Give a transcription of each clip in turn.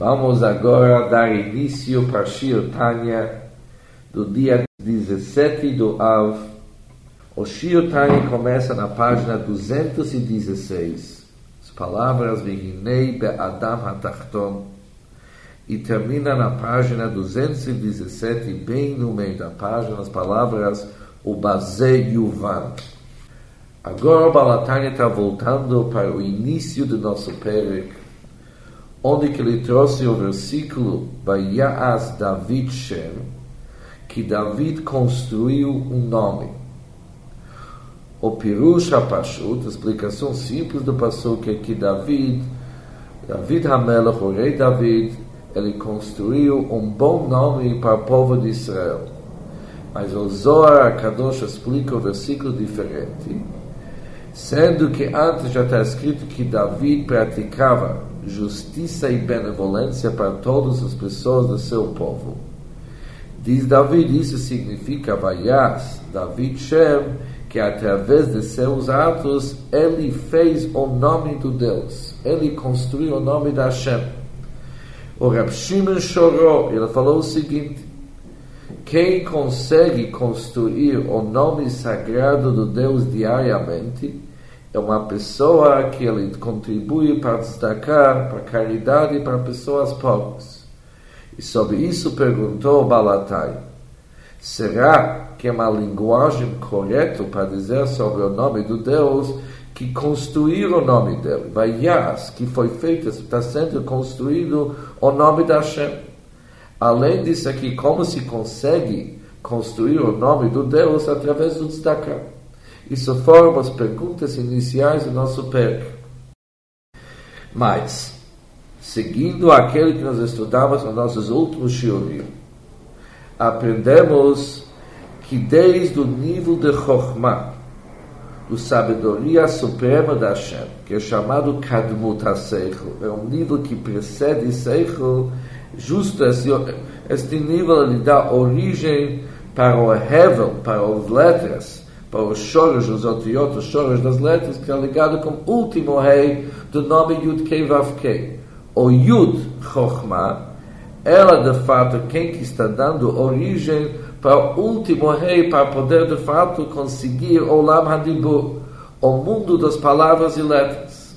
Vamos agora dar início para Shir Tanya do dia 17 do Av. O Shir Tanya começa na página 216. As palavras Vihinei Be'adam HaTachton e termina na página 217, bem no meio da página, as palavras O Baze Yuvan. Agora o Balatanya está voltando para o início do nosso Perek, onde que ele trouxe o versículo Vayas David Shem, que David construiu um nome. O Pirush HaPashut, explicação simples do Passuk é que David, David Hamelach, o rei David, ele construiu um bom nome para o povo de Israel. Mas o Zohar Kadosh explica o versículo diferente, sendo que antes já está escrito que David praticava justiça e benevolência para todas as pessoas do seu povo. Diz David, isso significa Vayas, David Shem, que através de seus atos ele fez o nome do Deus, ele construiu o nome da Hashem. O Rab Shimon chorou, ele falou o seguinte: quem consegue construir o nome sagrado do Deus diariamente é uma pessoa que ele contribui para destacar para caridade para pessoas pobres. E sobre isso perguntou Balatai: será que é uma linguagem correta para dizer sobre o nome do Deus que construíram o nome dele. Vaias, que foi feito, está sendo construído o nome da Hashem. Além disso aqui, como se consegue construir o nome do Deus através do destacar? Isso foram as perguntas iniciais do nosso perk. Mas, seguindo aquele que nós estudamos nos nossos últimos shiurim, aprendemos que desde o nível de Chokhmah, do sabedoria suprema da Hashem, que é chamado Kadmut HaSeichel. É um nível que precede Seichel, justo esse, este nível ele dá origem para o Hevel, para as letras, para os choros, os otiot, os choros das letras, que é ligado com o último rei do nome Yud Kei Vav Kei. O Yud Chochma, ela de fato quem que está dando origem para o último rei, para poder de fato conseguir o Lam Hadibur, o mundo das palavras e letras.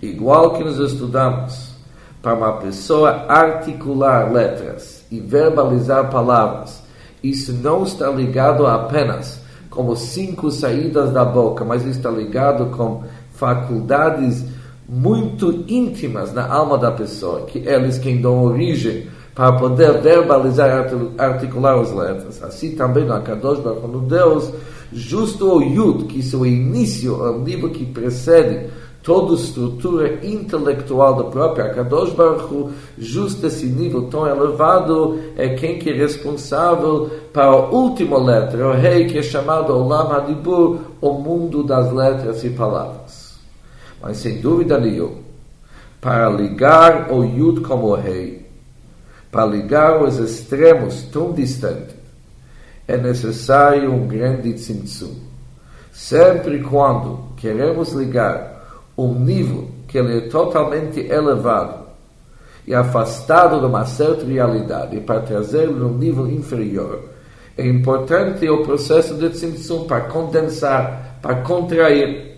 Igual que nós estudamos, para uma pessoa articular letras e verbalizar palavras, isso não está ligado apenas como cinco saídas da boca, mas está ligado com faculdades muito íntimas na alma da pessoa, que eles quem dão origem para poder verbalizar e articular as letras. Assim também no Akadosh Baruch Deus, justo o Yud, que é o início, é o nível que precede toda a estrutura intelectual do próprio Akadosh Baruch justo esse nível tão elevado, é quem que é responsável para a última letra, o rei que é chamado Olam Hadibur, o mundo das letras e palavras. Mas sem dúvida nenhuma, para ligar o Yud como rei, para ligar os extremos tão distantes, é necessário um grande tzimtzum. Sempre quando queremos ligar um nível que ele é totalmente elevado e afastado de uma certa realidade para trazê-lo num nível inferior, é importante o processo de tzimtzum para condensar, para contrair.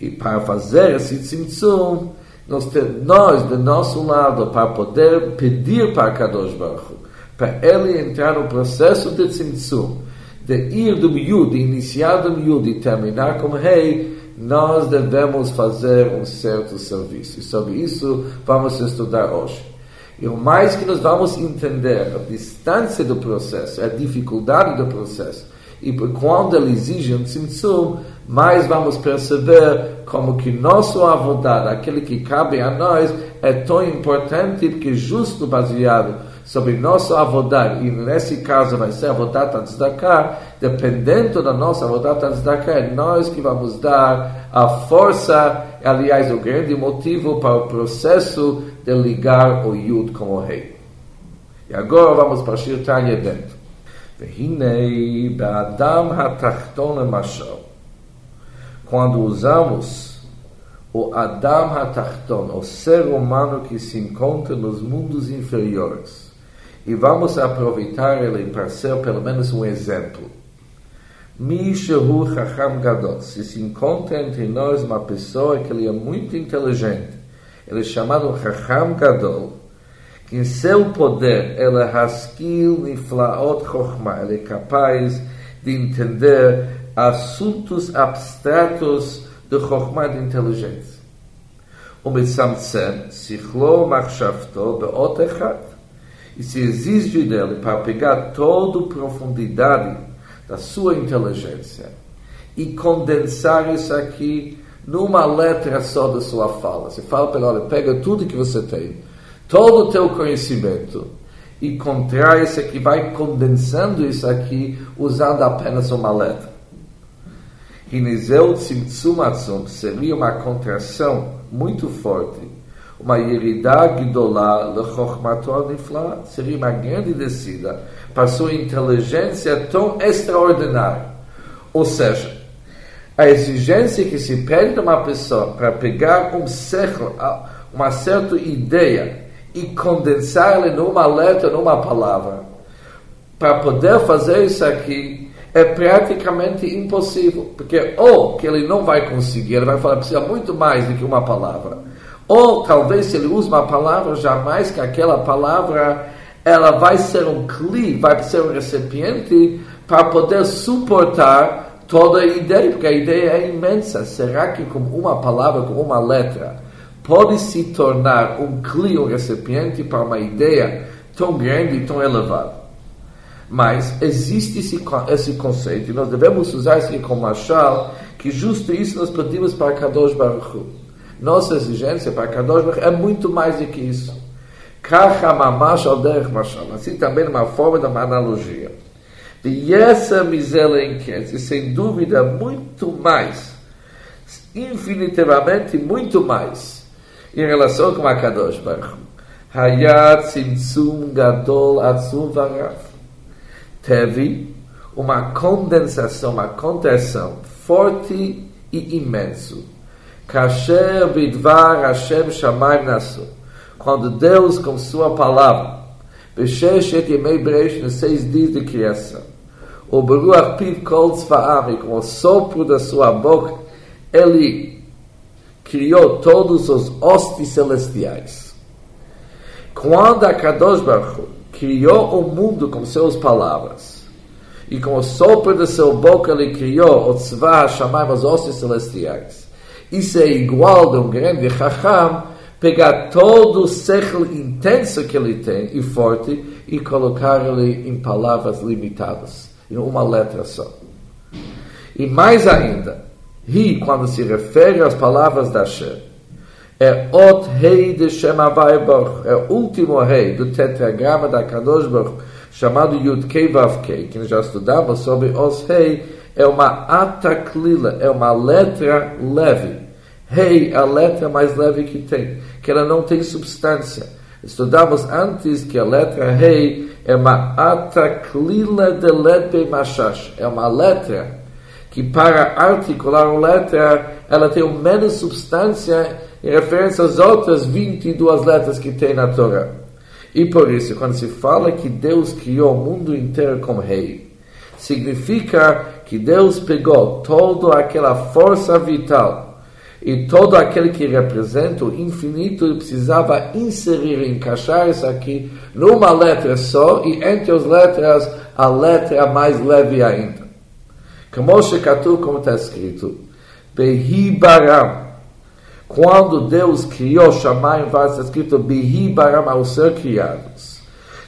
E para fazer esse tzimtzum, nós, nós, do nosso lado, para poder pedir para Kadosh Baruch para ele entrar no processo de tzimtzum, de ir do miúdo, iniciar do miúdo e terminar como rei, nós devemos fazer um certo serviço. E sobre isso vamos estudar hoje. E o mais que nós vamos entender a distância do processo, a dificuldade do processo, e quando ele exige um tzimtzum, mais vamos perceber como que nosso avodar, aquele que cabe a nós, é tão importante porque justo baseado sobre nosso avodar, e nesse caso vai ser avodat tzedakah, dependendo da nossa avodat tzedakah, é nós que vamos dar a força, aliás, o grande motivo para o processo de ligar o Yud com o rei. E agora vamos para Shir Tanya dentro. והנה באדם התחתון למשל, quando usamos o Adam Hatachton, o ser humano que se encontra nos mundos inferiores. E vamos aproveitar ele para ser pelo menos um exemplo. Mishahu Chacham Gadol. Se se encontra entre nós uma pessoa que ele é muito inteligente, ele é chamado Chacham Gadol, que em seu poder ele é Haskil Niflaot Chochma, ele é capaz de entender assuntos abstratos de Chochma de inteligência. O Mitzamtzem, Sichlo Machshavto, Beot Echad. E se exige dele para pegar toda a profundidade da sua inteligência e condensar isso aqui numa letra só da sua fala. Você fala para ele, olha, pega tudo que você tem, todo o teu conhecimento e contrai isso aqui, vai condensando isso aqui usando apenas uma letra. Hinizeu Tzimtzum Atzum seria uma contração muito forte, uma Yerida Gidolá Lechochmato Nifla, seria uma grande descida. Para sua inteligência tão extraordinária. Ou seja, a exigência que se pede de uma pessoa para pegar um século, uma certa ideia e condensá-la numa letra, numa palavra, para poder fazer isso aqui, é praticamente impossível, porque ou que ele não vai conseguir, ele vai falar precisa muito mais do que uma palavra, ou talvez se ele usa uma palavra, jamais que aquela palavra ela vai ser um cli, vai ser um recipiente para poder suportar toda a ideia, porque a ideia é imensa. Será que com uma palavra, com uma letra, pode se tornar um cli, um recipiente para uma ideia tão grande e tão elevada? Mas existe esse, esse conceito e nós devemos usar isso como machal, que justo isso nós pedimos para Kadosh Baruch Hu. Nossa exigência para Kadosh é muito mais do que isso. Assim também uma forma de uma analogia. E essa e sem dúvida muito mais, infinitivamente muito mais, em relação com a Kadosh Baruch. Hayat tzimtzum gadol atzum teve uma condensação, uma contração forte e imenso. Kasher Hashem nasu. Quando Deus, com sua palavra, Beshesh et yemei beresh, nos seis dias de criação, o Beruach piv kol tzvaam, e com o sopro da sua boca, ele criou todos os hostes celestiais. Quando a Kadosh Baruch criou o mundo com suas palavras. E com o sopro de sua boca ele criou o tzvah Hashamayim, os ossos celestiais. Isso é igual de um grande chacham pegar todo o século intenso que ele tem e forte e colocar ele em palavras limitadas, em uma letra só. E mais ainda, ri, quando se refere às palavras da Hashem, é Ot Rei de Shem Baruch, é o último rei do tetragrama da Kadosh Baruch, chamado Yud Kei Vav Kei, que nós já estudamos sobre Os Rei, é uma ataklila, é uma letra leve. Rei é a letra mais leve que tem, que ela não tem substância. Estudamos antes que a letra Rei é uma ataklila de letre mashash, é uma letra que para articular uma letra, ela tem menos substância em referência às outras 22 letras que tem na Torá. E por isso, quando se fala que Deus criou o mundo inteiro como rei, significa que Deus pegou toda aquela força vital e todo aquele que representa o infinito precisava inserir, encaixar isso aqui numa letra só e entre as letras a letra mais leve ainda. Como como está escrito, Behi Baram, quando Deus criou Shamayim, ser escrito Bihi Baram ao ser criados.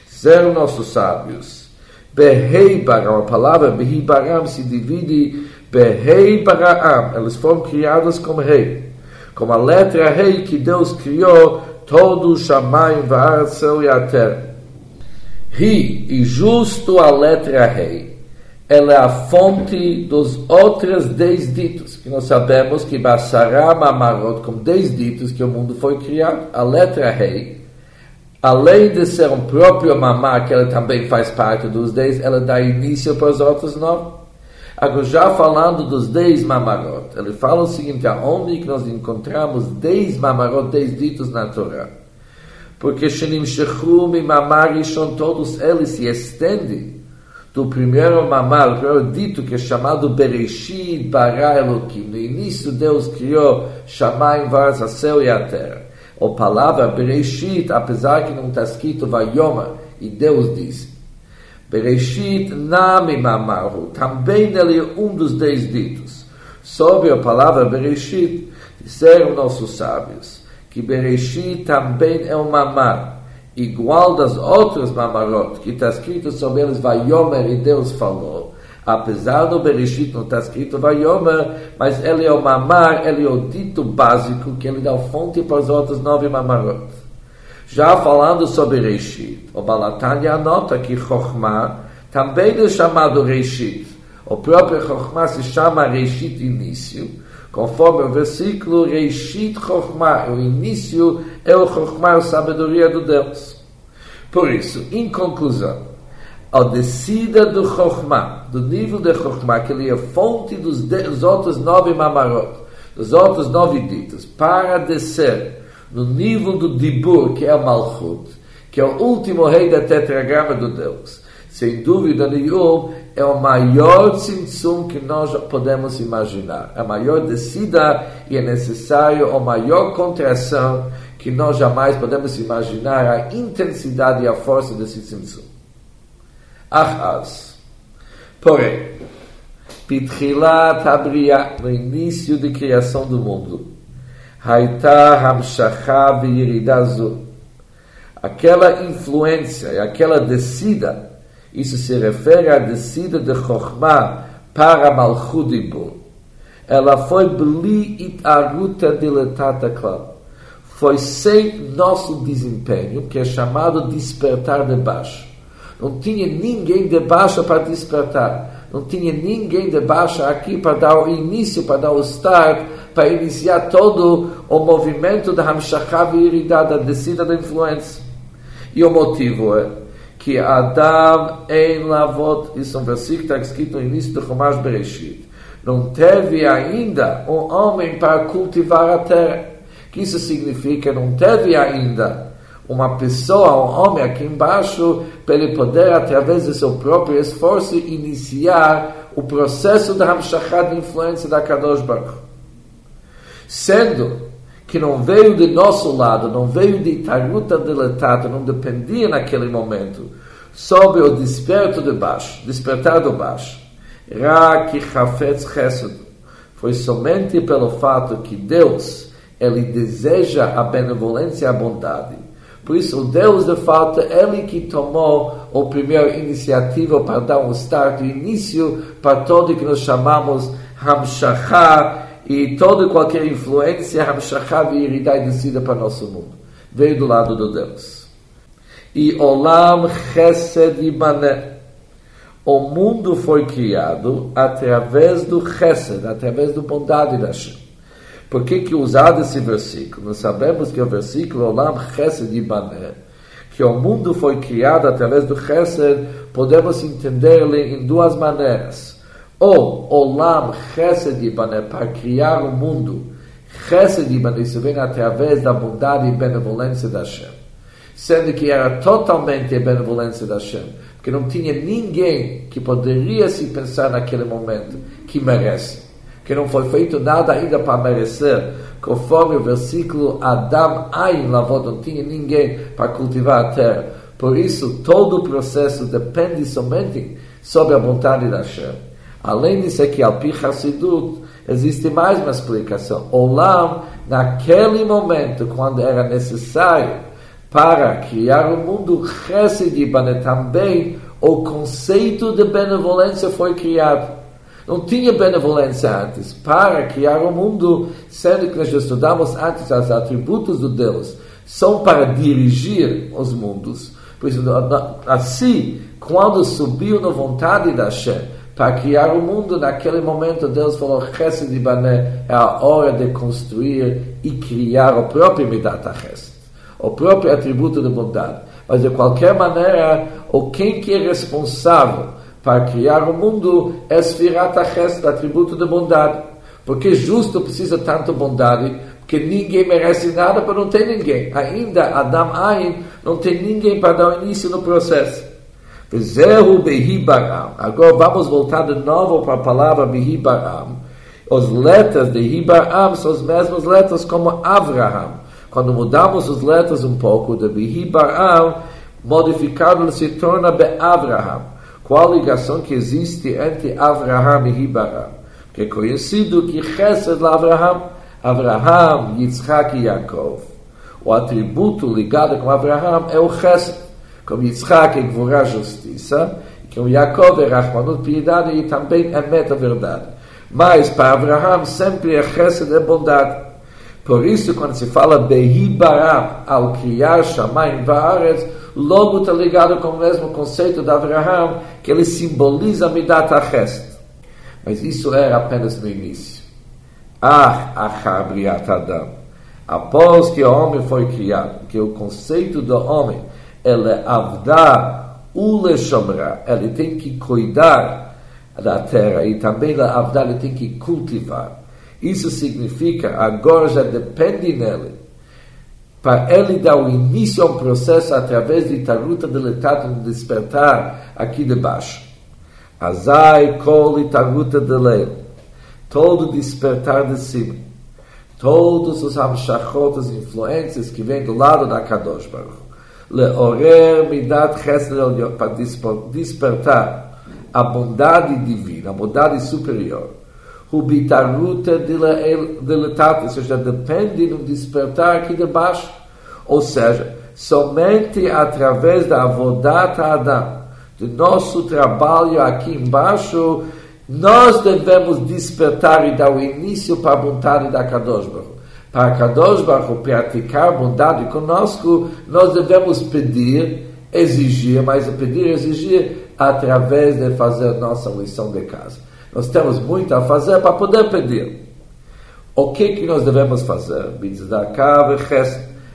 Disseram nossos sábios. Behei Baram, a palavra Bihi Baram se divide Behei Baram. Eles foram criados como rei. Como a letra rei que Deus criou todo o Shamayim, Vaar, céu e a terra. Ri e justo a letra rei ela é a fonte dos outros dez ditos, que nós sabemos que Basará Mamarot, com dez ditos que o mundo foi criado, a letra rei, além de ser um próprio mamá, que ela também faz parte dos dez, ela dá início para os outros nove. Agora, já falando dos dez mamarot, ele fala o seguinte: aonde que nós encontramos dez mamarot, dez ditos na Torá? Porque Shenim Shechum e Mamarishon, todos eles se estendem do primeiro mamar, o primeiro dito que é chamado Bereshit Bara Elohim. No início, Deus criou Shamayim, Varas, a céu e a terra. A palavra Bereshit, apesar que não está escrito Vayoma, e Deus diz, Bereshit Nami Mamaru, também ele é um dos dez ditos. Sobre a palavra Bereshit, disseram nossos sábios, que Bereshit também é um mamar igual das outras mamarot, que está escrito sobre eles, Vayomer, e Deus falou. Apesar do Bereshit não está escrito Vayomer, mas ele é o mamar, ele é o dito básico, que ele dá fonte para as outras nove mamarot. Já falando sobre Bereshit, o Balatanya anota que Chokhmah também é chamado Reshit. O próprio Chokhmah se chama Reshit início, conforme o versículo Reishit Chokhmah, o início é o Chokhmah, a sabedoria do Deus. Por isso, em conclusão, a descida do Chokhmah, do nível de Chokhmah, que ele é fonte dos, dos outros nove mamarot, dos outros nove ditos, para descer no nível do Dibur, que é o Malchut, que é o último rei da tetragrama do Deus, sem dúvida nenhuma, é o maior tzimtzum que nós podemos imaginar. A maior descida e é necessário a maior contração que nós jamais podemos imaginar a intensidade e a força desse tzimtzum. Achaz. Porém, Pitchilat Abriya, no início de criação do mundo, Haita Hamshacha V'yiridazu, aquela influência, aquela descida isso se refere à descida de Chokhmah para Malchudibur. Ela foi bli itaruta diletata klal. Foi sem nosso desempenho, que é chamado despertar de baixo. Não tinha ninguém de baixo para despertar. Não tinha ninguém de baixo aqui para dar o início, para dar o start, para iniciar todo o movimento da Hamshachá e da descida da influência. E o motivo é que Adam em lavot, isso é um versículo que está escrito no início do Chumash Bereshit. Não teve ainda um homem para cultivar a terra. que isso significa? Não teve ainda uma pessoa, um homem aqui embaixo, para ele poder, através do seu próprio esforço, iniciar o processo da Hamshachá de influência da Kadosh Baruch. Sendo que não veio de nosso lado, não veio de Taruta deletado, não dependia naquele momento sobre o desperto de baixo, despertar do baixo. Raki Hafetz Chesed. Foi somente pelo fato que Deus, ele deseja a benevolência e a bondade. Por isso, o Deus, de fato, ele que tomou a primeira iniciativa para dar um start, o início para todo o que nós chamamos Hamshachah, e toda qualquer influência, Hamshachá e Iridá e descida para nosso mundo. Veio do lado do Deus. E Olam Chesed Ibané. O mundo foi criado através do Chesed, através do bondade da Hashem. Por que que usado esse versículo? Nós sabemos que o versículo Olam Chesed Ibané, que o mundo foi criado através do Chesed, podemos entender-lhe em duas maneiras ou Olam Chesed Yibane, para criar o mundo, Chesed Yibane, isso vem através da bondade e benevolência da Hashem. Sendo que era totalmente a benevolência da Hashem. Porque não tinha ninguém que poderia se pensar naquele momento que merece. Que não foi feito nada ainda para merecer. Conforme o versículo Adam Ain lavou, não tinha ninguém para cultivar a terra. Por isso, todo o processo depende somente sobre a vontade da Hashem. Além disso aqui, é Alpi Hassidut, existe mais uma explicação. Olam, naquele momento, quando era necessário para criar o mundo, Chesed também o conceito de benevolência foi criado. Não tinha benevolência antes. Para criar o mundo, sendo que nós estudamos antes os atributos do Deus, são para dirigir os mundos. Por isso, assim, quando subiu na vontade da Hashem, para criar o mundo, naquele momento Deus falou, Chesed Ibané, é a hora de construir e criar o próprio Midat Chesed, o próprio atributo de bondade. Mas de qualquer maneira, o quem que é responsável para criar o mundo é Sfirat Achesed, atributo de bondade. Porque justo precisa tanto bondade, porque ninguém merece nada para não ter ninguém. Ainda Adam Ain não tem ninguém para dar início no processo. Agora vamos voltar de novo para a palavra Behibaram. As letras de Hibaram são as mesmas letras como Avraham. Quando mudamos as letras um pouco de Behibaram, modificado se torna Beavraham. Qual a ligação que existe entre Avraham e Hibaram? Que é conhecido que Chesed Avraham, Avraham, Yitzhak e Yaakov. O atributo ligado com Avraham é o Chesed. Como Yitzhak é Gvorá justiça, como Yaakov é Rahmanut piedade e também é meta verdade. Mas para Avraham sempre é Chesed é bondade. Por isso, quando se fala Behibaram, ao criar Shamayim Vaaretz, logo está ligado com o mesmo conceito de Avraham, que ele simboliza Midat HaChesed. Mas isso era apenas no início. Ah, Achar Briat Adam. Após que o homem foi criado, que o conceito do homem ele avdá ule shomra, ele tem que cuidar da terra e também da avdá ele tem que cultivar. Isso significa agora já depende nele para ele dar o início a um processo através de taruta deletado no despertar aqui de baixo. Azai kol taruta de leil. Todo despertar de cima. Todos os hamshachot, as influências que vêm do lado da Kadosh Baruch leorer midat chesed para despertar a bondade divina, a bondade superior. O bitaruta diletate, ou seja, depende do despertar aqui de baixo. Ou seja, somente através da avodata Adam, do nosso trabalho aqui embaixo, nós devemos despertar e dar o início para a vontade da Kadosh Baruch para Kadosh Baruch praticar bondade conosco, nós devemos pedir, exigir, mas pedir exigir através de fazer nossa lição de casa. Nós temos muito a fazer para poder pedir. O que que nós devemos fazer?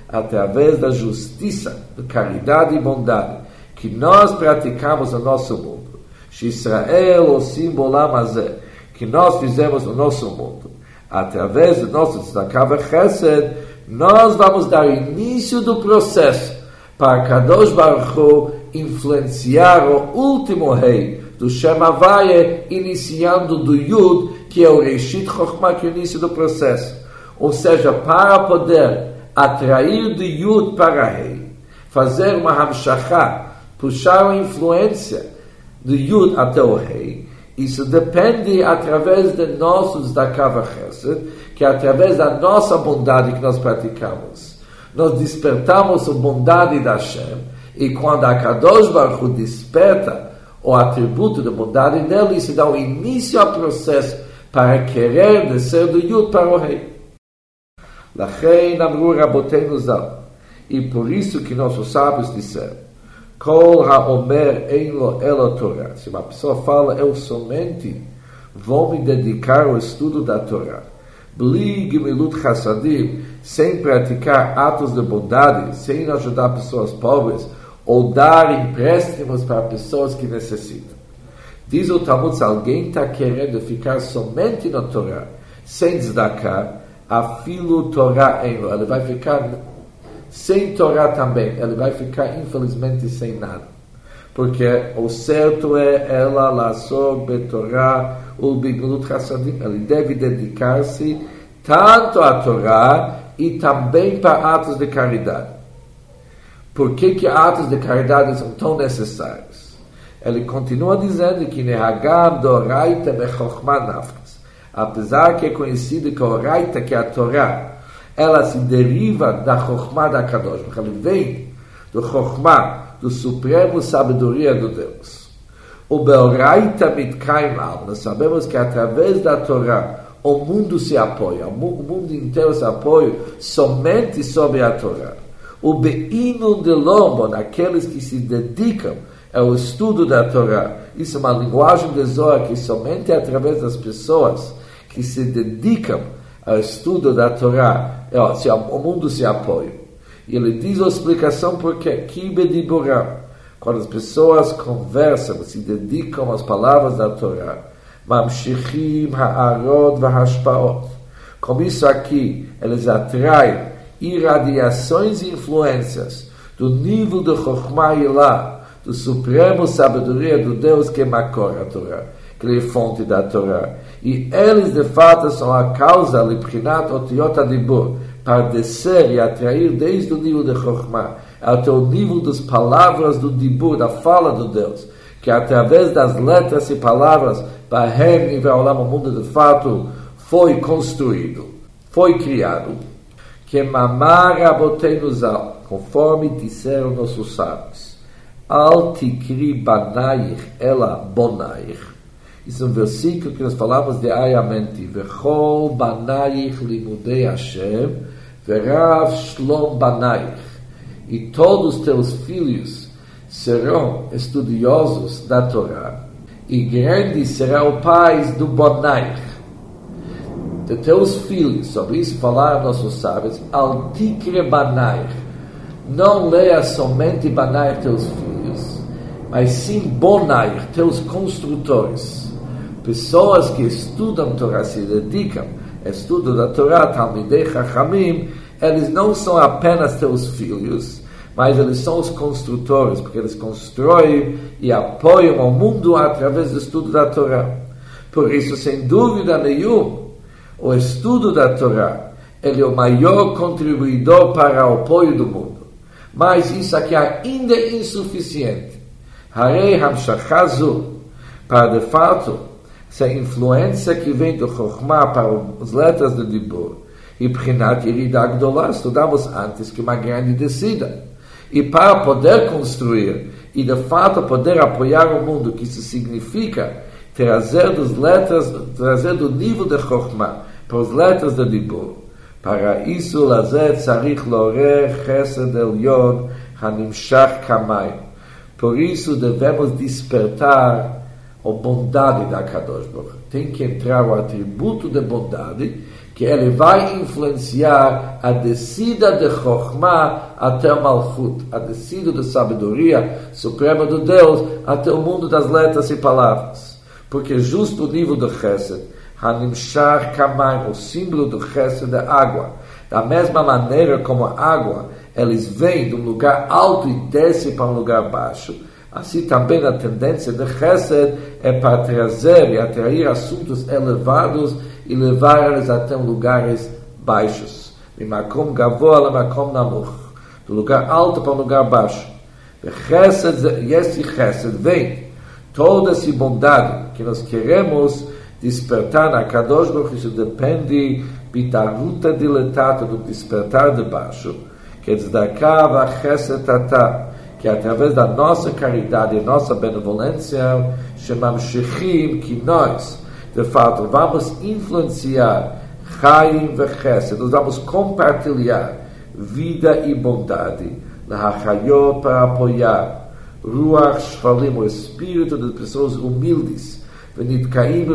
Através da justiça, da caridade e bondade que nós praticamos no nosso mundo. Israel, o símbolo que nós fizemos no nosso mundo através do nosso tzedakah chesed, nós vamos dar início do processo para Kadosh Baruch Hu influenciar o último rei do Shem iniciando do Yud, que é o Reshit Chokhmah, que é o início do processo. Ou seja, para poder atrair do Yud para rei, fazer uma Hamshachah, puxar a influência do Yud até o rei, isso depende através de nossos da Kava Chesed, que é através da nossa bondade que nós praticamos. Nós despertamos a bondade da Hashem, e quando a Kadosh Baruch desperta o atributo da bondade dele, isso dá o início ao processo para querer descer do Yud para o rei. Lachei Amru Rabotenu Zal. E por isso que nossos sábios disseram, Kol haomer ein lo ela Torah. Se uma pessoa fala, eu somente vou me dedicar ao estudo da Torá. Bli gemilut chassadim, sem praticar atos de bondade, sem ajudar pessoas pobres, ou dar empréstimos para pessoas que necessitam. Diz o Talmud, se alguém está querendo ficar somente na Torá, sem destacar, afilo Torá em ele vai ficar sem Torá também, ele vai ficar infelizmente sem nada. Porque o certo é ela laçou betorá o biglut hassadim. Ele deve dedicar-se tanto à Torá e também para atos de caridade. Por que, que atos de caridade são tão necessários? Ele continua dizendo que Nehagam. Apesar que é conhecido que Raita, que é a Torá, ela se deriva da Chokhmah da Kadosh. Ela vem do Chokhmah, do supremo sabedoria do Deus. O Beoraita Mitkaim nós sabemos que através da Torá o mundo se apoia, o mundo inteiro se apoia somente sobre a Torá. O Beinun de Lombo, naqueles que se dedicam ao estudo da Torá. Isso é uma linguagem de Zohar que somente através das pessoas que se dedicam ao estudo da Torá se, o mundo se apoia. E ele diz a explicação porque Kibe de quando as pessoas conversam, se dedicam às palavras da Torá, mamshichim ha'arod v'hashpaot. Com isso aqui, eles atraem irradiações e influências do nível de Chokhmah Ilah, do supremo sabedoria do Deus que Makor a Torá, que é fonte da Torá. E eles, de fato, são a causa, Liprinat Otiot Adibur, para descer e atrair desde o nível de Chokhmah até o nível das palavras do Dibur, da fala do Deus, que através das letras e palavras, e Veolam, o mundo de fato, foi construído, foi criado. Que mamar abotei-nos conforme disseram nossos sábios. Al tikri banaich ela bonaich. Isso é um versículo que nós falamos de Ayamenti. Vechol banaich limudei Hashem, verav shlom banaich e todos os teus filhos serão estudiosos da Torá, e grande será o pai do Bonaich. De teus filhos, sobre isso falaram nossos sábios, altikre Banaich. Não leia somente Banaich teus filhos, mas sim Bonaich, teus construtores. Pessoas que estudam Torá, se dedicam, estudo da Torá, Talmidei Chachamim, eles não são apenas teus filhos, mas eles são os construtores, porque eles constroem e apoiam o mundo através do estudo da Torá. Por isso, sem dúvida nenhuma, o estudo da Torá ele é o maior contribuidor para o apoio do mundo. Mas isso aqui ainda é insuficiente. Harei Hamshachazu, para de fato, essa influência que vem do Chokhmah para as letras do Dibur, e Prinat Yerida Gdolá, estudamos antes que uma grande descida. E para poder construir e de fato poder apoiar o mundo, que isso significa trazer das letras, trazer do nível de Chokhmah de Dibur. Para isso, lazer tzarich lorer chesed elyon hanimshach kamay. Por isso devemos despertar a bondade da Kadosh Baruch. Tem que entrar o atributo de bondade que ele vai influenciar a descida de Chokhmah até o Malchut, a descida de sabedoria suprema do Deus até o mundo das letras e palavras. Porque justo o nível do Chesed, Hanimshar Kamayim, o símbolo do Chesed é água. Da mesma maneira como a água, eles vêm de um lugar alto e descem para um lugar baixo. Assim também a tendência de Chesed é para trazer e atrair assuntos elevados e levar eles até lugares baixos. Lamakom namuch. Do lugar alto para um lugar baixo. E esse chesed vem toda essa bondade que nós queremos dispertar a kadosh bo khis de pendi bitavut de letata do despertar de baixo que des da kava khasetata que através da nossa caridade e nossa benevolência chamamos shekhim ki nois de fato vamos influenciar khaim ve khaset nós vamos compartilhar vida e bondade. Na khayot pa apoiar ruach shvalim o espírito das pessoas humildes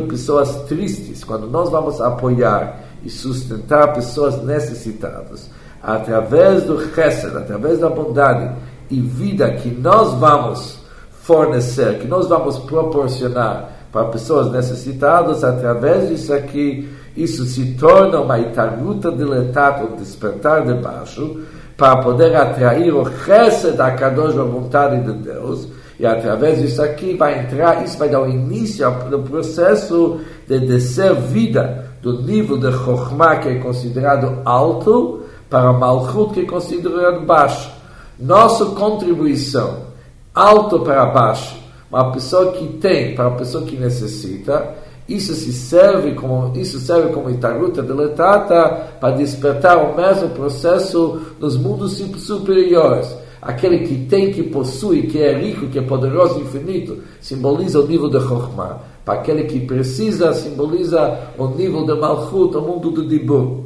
pessoas tristes, quando nós vamos apoiar e sustentar pessoas necessitadas, através do Chesed, através da bondade e vida que nós vamos fornecer, que nós vamos proporcionar para pessoas necessitadas, através disso aqui, isso se torna uma itaruta diletada, um despertar de baixo, para poder atrair o resto da Kadosh, a vontade de Deus, e através disso aqui vai entrar, isso vai dar o início do processo de descer vida do nível de Chokhmah, que é considerado alto, para Malchut, que é considerado baixo. Nossa contribuição, alto para baixo, uma pessoa que tem para a pessoa que necessita, isso se serve como isso serve como itaruta deletata para despertar o mesmo processo nos mundos superiores. Aquele que tem, que possui, que é rico, que é poderoso, infinito, simboliza o nível de Chokhmah. Para aquele que precisa, simboliza o nível de Malchut, o mundo do Dibur.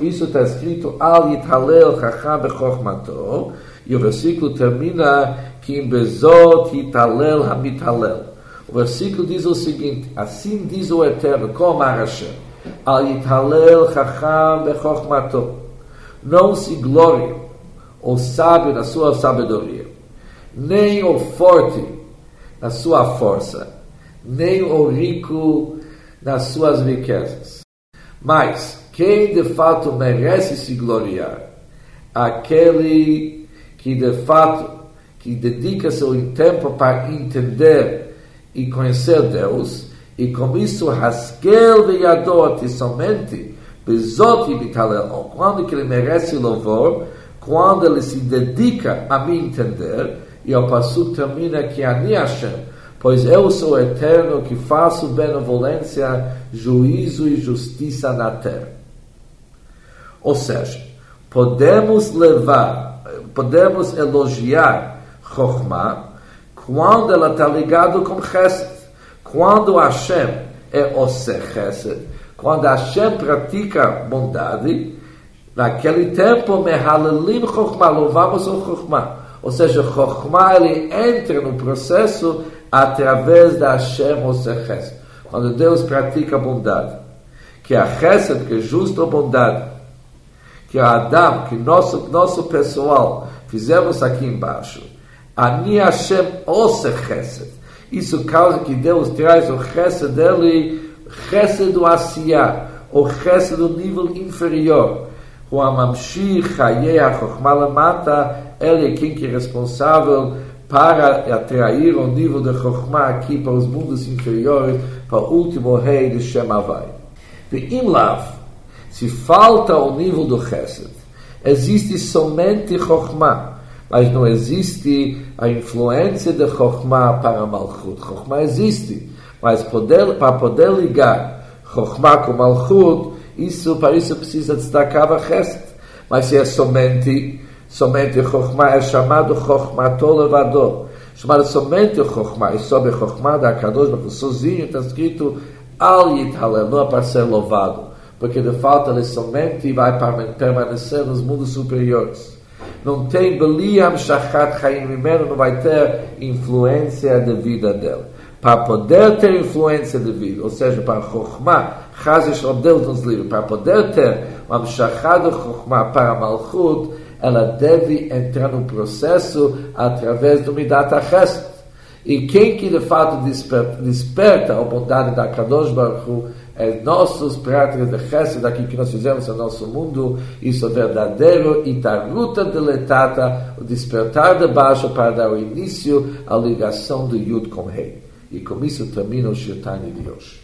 Isso está escrito, Al Yithalel Chacham Bechokmato, e o versículo termina em Bezot Hitalel Hamitalel. O versículo diz o seguinte: Assim diz o Eterno, como Hashem, Al Yitalel Chacham Bechochmato. Não se glorie o sábio na sua sabedoria, nem o forte na sua força, nem o rico nas suas riquezas. Mas quem de fato merece se gloriar, aquele que de fato que dedica seu tempo para entender e conhecer Deus, e com isso rasquel e somente bezot e quando que ele merece louvor, quando ele se dedica a me entender, e o passo termina que Ani Hashem, pois eu sou eterno que faço benevolência, juízo e justiça na terra. Ou seja, podemos levar, podemos elogiar Chokhmah quando ela está ligada com Chesed. Quando Hashem é o Chesed, quando Hashem pratica bondade, naquele tempo, Mehalelim Chokhmah, louvamos o Chokhmah. Ou seja, Chokhmah ele entra no processo através da Hashem o Chesed. Quando Deus pratica bondade, que a Chesed, que é justa bondade, que a Adam, que nosso, nosso pessoal fizemos aqui embaixo, Ani Hashem ose chesed. Isso causa que Deus traz o chesed dele, chesed do Asiá, o chesed do nível inferior. O Amamshi Chaye HaChokhmah Lamata, ele é quem que é responsável para atrair o nível de Chokhmah aqui para os mundos inferiores, para o último rei de Shemavai. Em Lav, se falta o nível do Chesed, existe somente Chokhmah mas não existe a influência de Chokhmah para Malchut. Chokhmah existe, mas poder, para poder ligar Chokhmah com Malchut, isso, para isso precisa destacar a Chesed. Mas se é somente, somente Chokhmah, é chamado Chokhmah Tolevador. Chamado somente Chokhmah, e sobre Chokhmah da Kadosh, sozinho está escrito Al Yithalel, não é para ser louvado. Porque de fato ele somente vai permanecer nos mundos superiores não tem Beliam Shachat Chaim Mimeno, não vai ter influência da vida dele. Para poder ter influência da vida, ou seja, para Chokhmah, Chazish Deus nos livre, para poder ter uma Shachat Chokhmah para Malchut, ela deve entrar no processo através do Midat HaChesed. E quem que de fato desperta, desperta a bondade da Kadosh Baruch Hu, é nossos práticas de Chesed aqui que nós fizemos no nosso mundo, isso é verdadeiro e da luta deletata, o despertar de baixo para dar o início à ligação do Yud com Rei. E com isso termina o Shirtani de hoje.